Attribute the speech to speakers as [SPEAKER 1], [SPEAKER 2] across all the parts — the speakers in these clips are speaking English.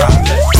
[SPEAKER 1] Amsterdam.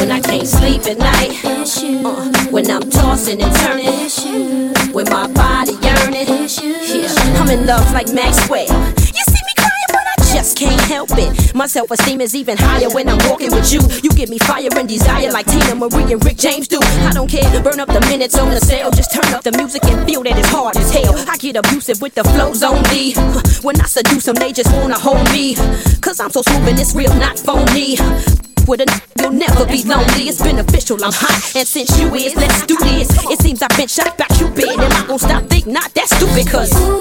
[SPEAKER 2] When I can't
[SPEAKER 3] sleep at night,
[SPEAKER 2] you, uh,
[SPEAKER 3] when I'm tossing and turning, when my body yearning. Yeah, I'm in love like Maxwell. You see me crying, but I just can't help it. My self esteem is even higher when I'm walking with you. You give me fire and desire like Teena Marie and Rick James do. I don't care, burn up the minutes on the cell. Just turn up the music and feel that it's hard as hell. I get abusive with the flows on me. When I seduce them, they just wanna hold me. Cause I'm so smooth and it's real, not phony. With a n- you'll never be lonely. It's beneficial, I'm hot. And since you is, let's do this. It seems I've been shot by Cupid. And I gonna stop? Think not, that's stupid, cause.
[SPEAKER 2] Ooh,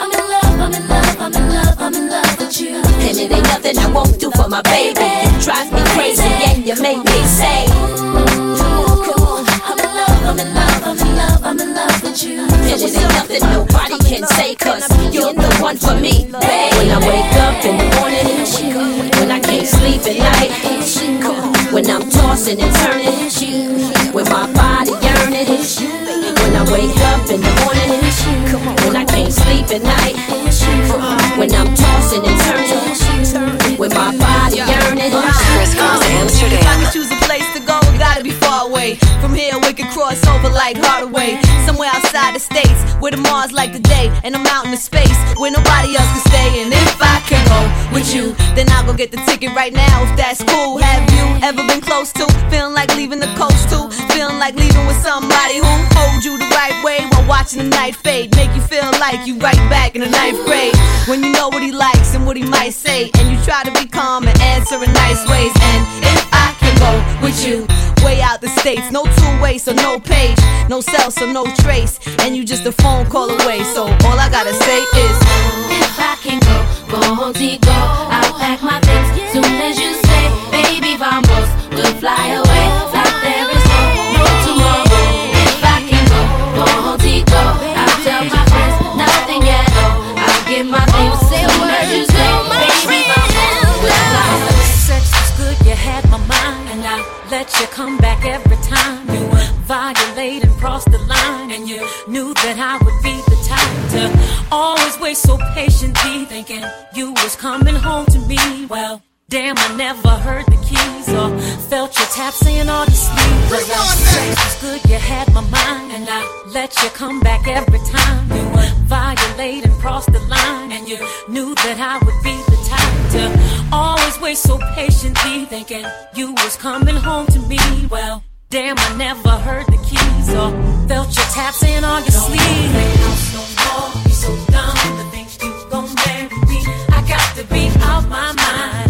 [SPEAKER 2] I'm in love, I'm in love, I'm in love, I'm in love with you.
[SPEAKER 3] And it ain't nothing I won't do for my baby. You drive me crazy and you make me say.
[SPEAKER 2] Love, I'm in love, I'm in love, I'm in love with you.
[SPEAKER 3] It ain't nothing nobody can say, cause you're the one for me, babe. When I wake up in the morning, when I can't sleep at night, when I'm tossing and turning, when my body yearning, when I wake up in the morning, when I can't sleep at night, when I'm tossing and turning, when my body yearning.
[SPEAKER 4] Kris Kross
[SPEAKER 5] If I
[SPEAKER 4] Amsterdam.
[SPEAKER 5] Gotta be far away. From here, we could cross over like Hardaway. Somewhere outside the states, where the Mars like the day, and I'm out in the space where nobody else can stay. And if I can go with you, then I'll go get the ticket right now. If that's cool, have you ever been close to feeling like leaving the coast too? Feeling like leaving with somebody who hold you the right way while watching the night fade, make you feel like you right back in the ninth grade. When you know what he likes and what he might say, and you try to be calm and answer in nice ways. And if I can go with you, way out the states, no two way, so no page, no cell, so no trace, and you just a phone call away. So all I gotta say is,
[SPEAKER 2] If I can go, go, go, I'll pack my things. Soon as you say, baby, vamos, we'll fly away. You
[SPEAKER 6] come back every time. You violate and cross the line, and you knew that I would be the type to always wait so patiently, thinking you was coming home to me. Well, damn, I never heard the keys or felt your tap saying all the sleep. Our sex was good, you had my mind, and I let you come back every time. You would violate and cross the line, and you knew that I would be the type to always wait so patiently, thinking you was coming home to me. Well, damn, I never heard the keys or felt your taps in on your sleeve. No more, be so dumb to think you gon' marry me. I got to be out my mind.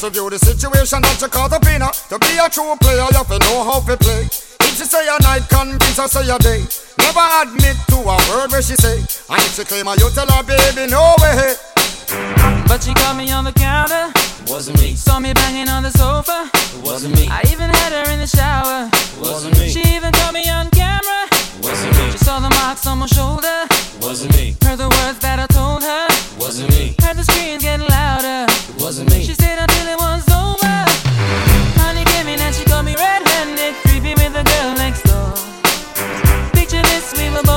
[SPEAKER 1] Just review the situation that you caught the in. To be a true player, you have to know how to play. If she say a night, convince her say a day. Never admit to a word where she say. And if she claim her, you tell her, baby, no way.
[SPEAKER 7] But she caught me on the counter.
[SPEAKER 8] Wasn't me.
[SPEAKER 7] Saw me banging on the sofa.
[SPEAKER 8] Wasn't me.
[SPEAKER 7] I even had her in the shower.
[SPEAKER 8] Wasn't me.
[SPEAKER 7] She even caught me on camera.
[SPEAKER 8] Wasn't me.
[SPEAKER 7] She saw the marks on my shoulder.
[SPEAKER 8] Wasn't me.
[SPEAKER 7] Heard the words that I told her
[SPEAKER 8] wasn't me.
[SPEAKER 7] Heard the screams getting louder.
[SPEAKER 8] It wasn't me.
[SPEAKER 7] She stayed until it was over. Honey came in and she got me red-handed, creeping with the girl next door. Picture this, we were.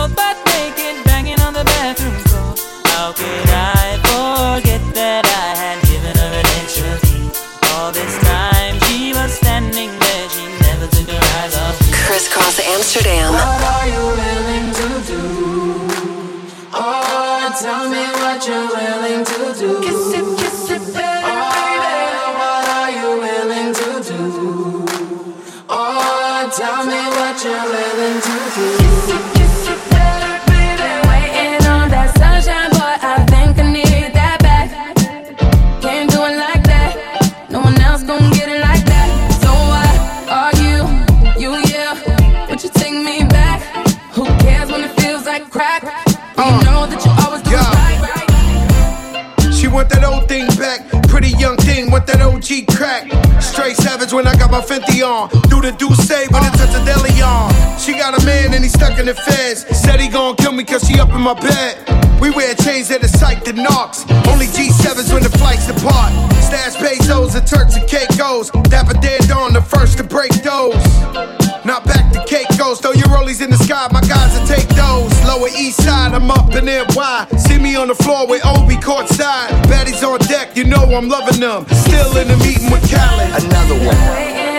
[SPEAKER 9] my Fenty on. Do the do say when it's a deli on. She got a man and he's stuck in the feds. Said he gon' kill me cause she up in my bed. We wear chains at the site that knocks. Only G7s when the flights depart. Stash pesos and Turks and Caicos. Dapper dead on the first to break those. Not back to Caicos, throw your rollies in the sky, my guys will take those east side, I'm up in there. Why? See me on the floor with Obi courtside. Baddies on deck, you know I'm loving them. Still in the meeting with Khaled. Another one.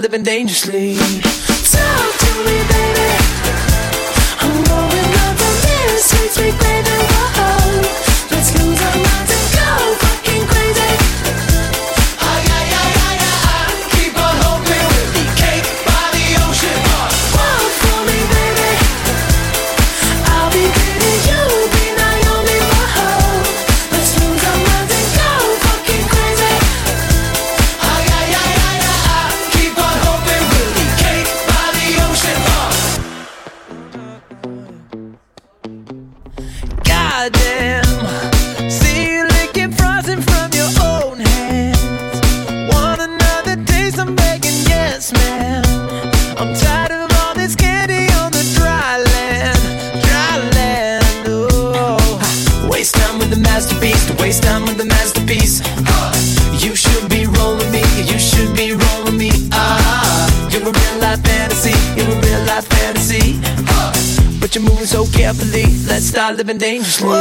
[SPEAKER 10] living dangerously.
[SPEAKER 11] Living dangerously.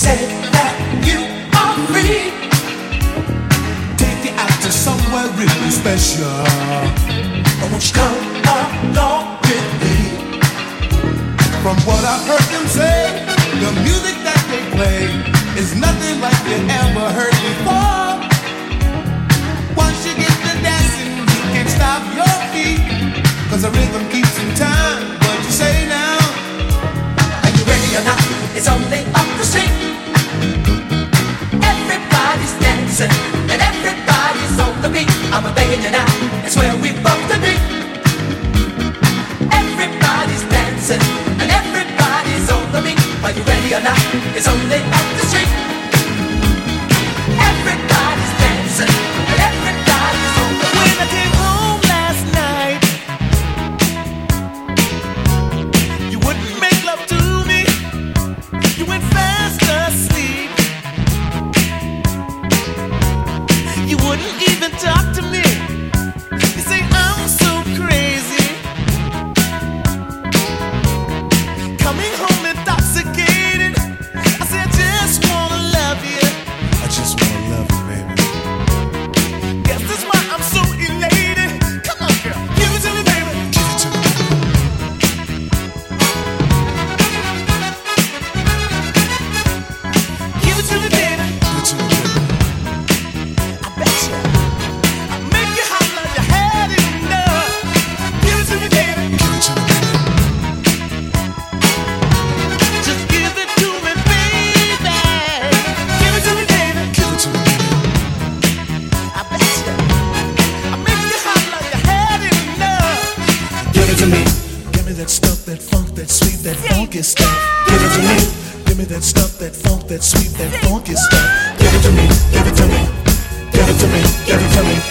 [SPEAKER 12] said that you are free. Take to somewhere really special. You come along with me. From what I've heard them say, the music that they play is nothing like you ever heard before. Once you get to dancing, you can't stop your the rhythm keeps in time. What you say now? Are you ready or not? It's only and everybody's on the beat. I'm begging you now, it's where we both to be. Everybody's dancing, and everybody's on the beat. Are you ready or not? It's only. that stuff, that funk, that sweet, that funky stuff. Give it to me, give it to me, give it to me, give it to me.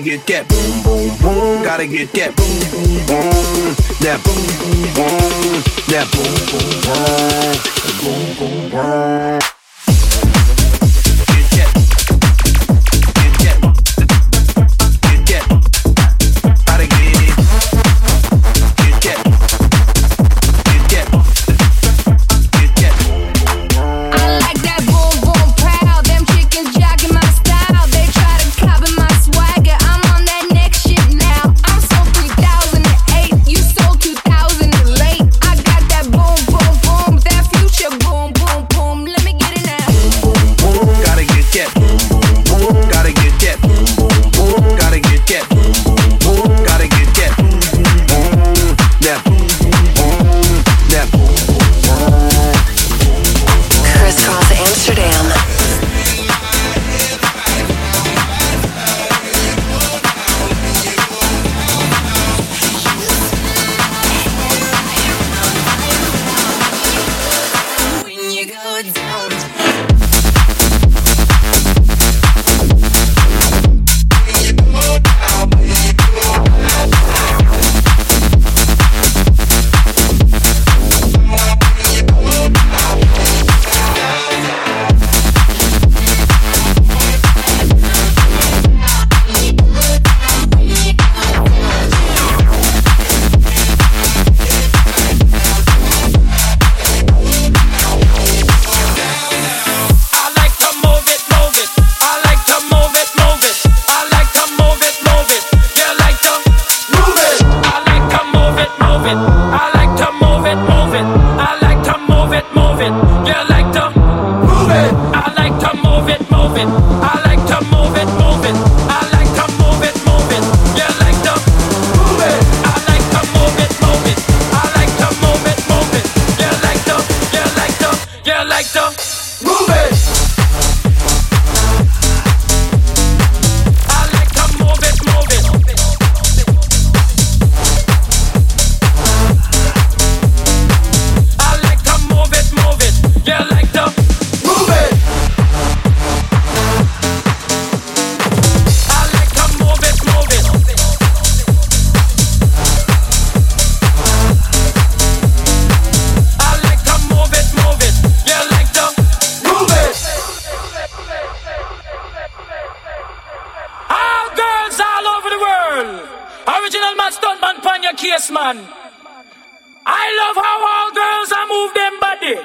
[SPEAKER 2] get that
[SPEAKER 13] boom, boom, boom. Gotta get that boom, boom, boom. That boom, boom, boom.
[SPEAKER 14] case, man. I love how all girls are move them body.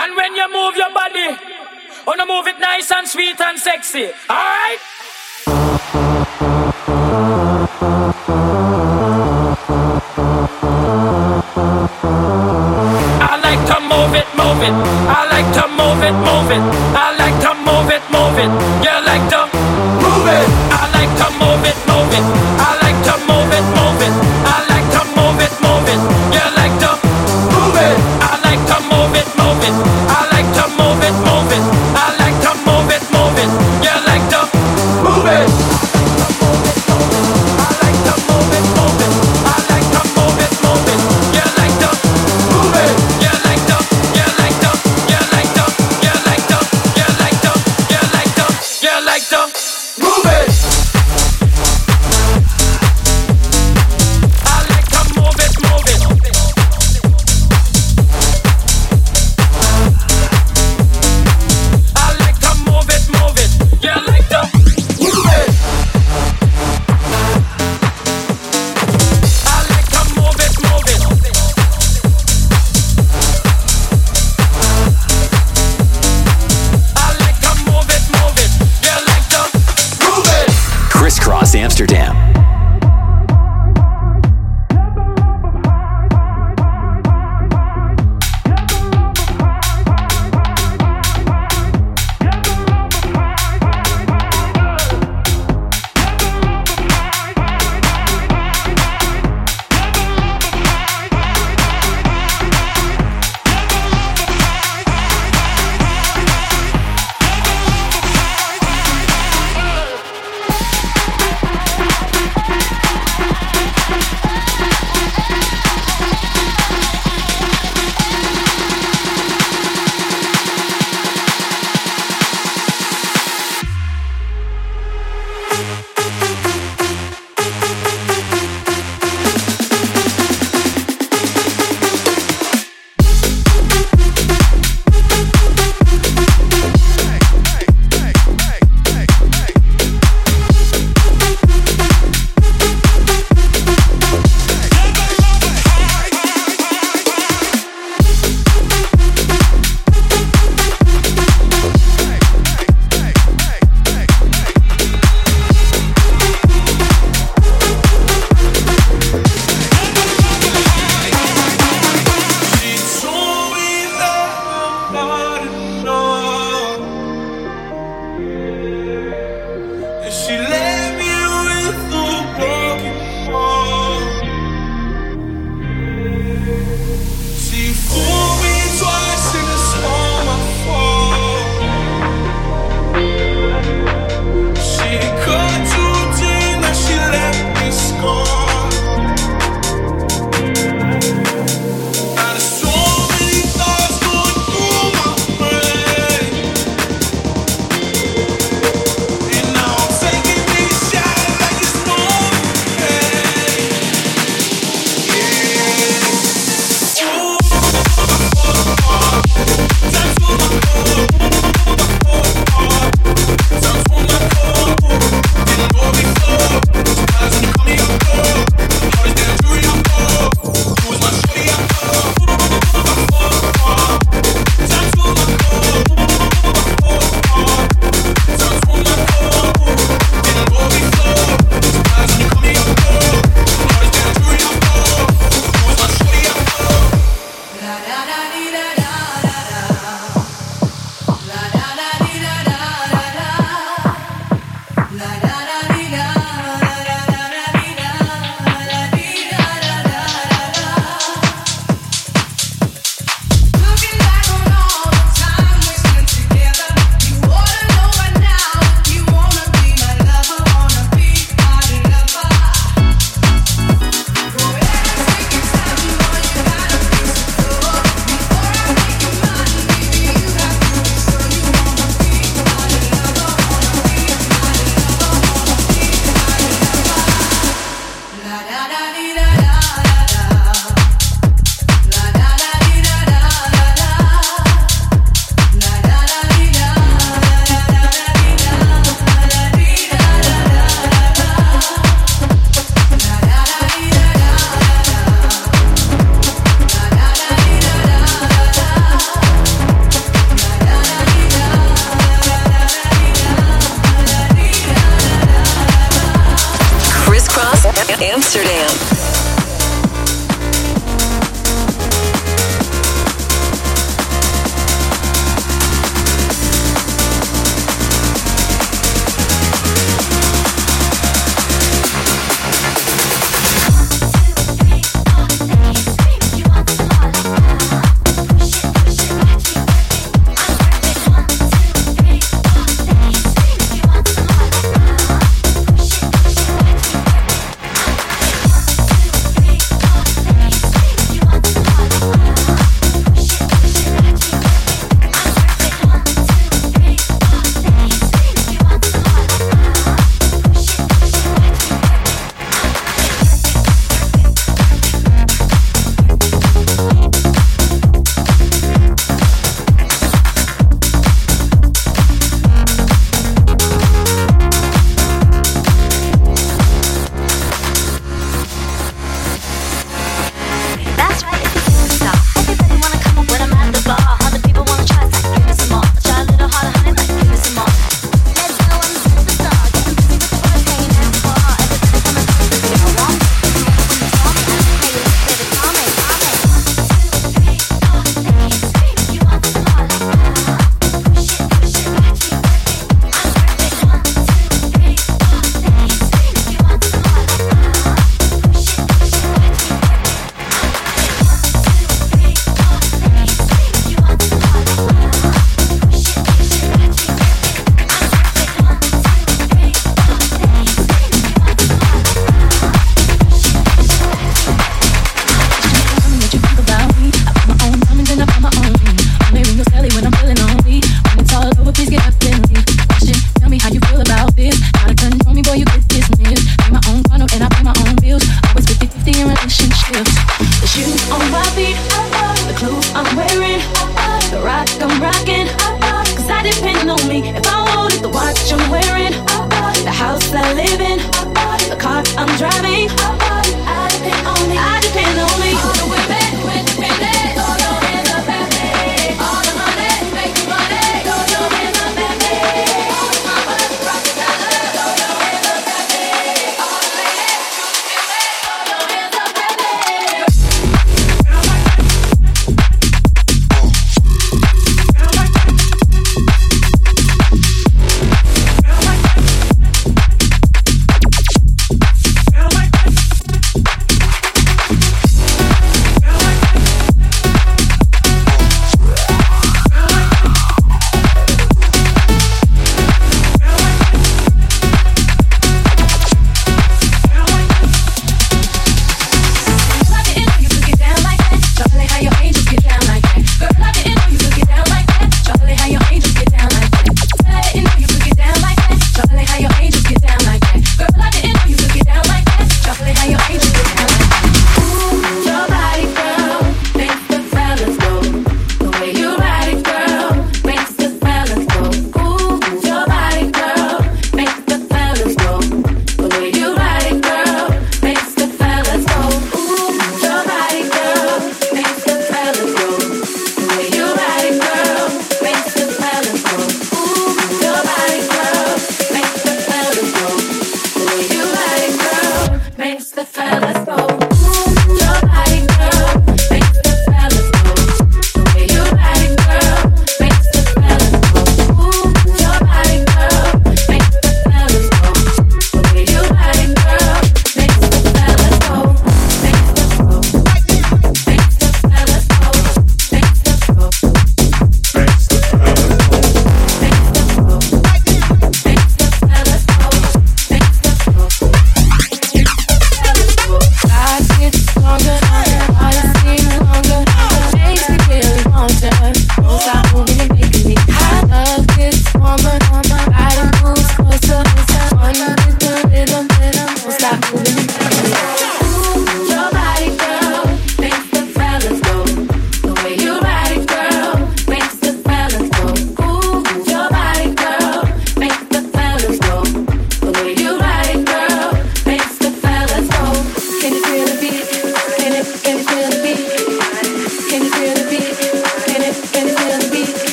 [SPEAKER 14] And when you move your body, oh, wanna move it nice and sweet and sexy. Alright? I like to move it, move it. I like to move it, move it. I like to move it, move it. You like to move it. I like to move it, move it.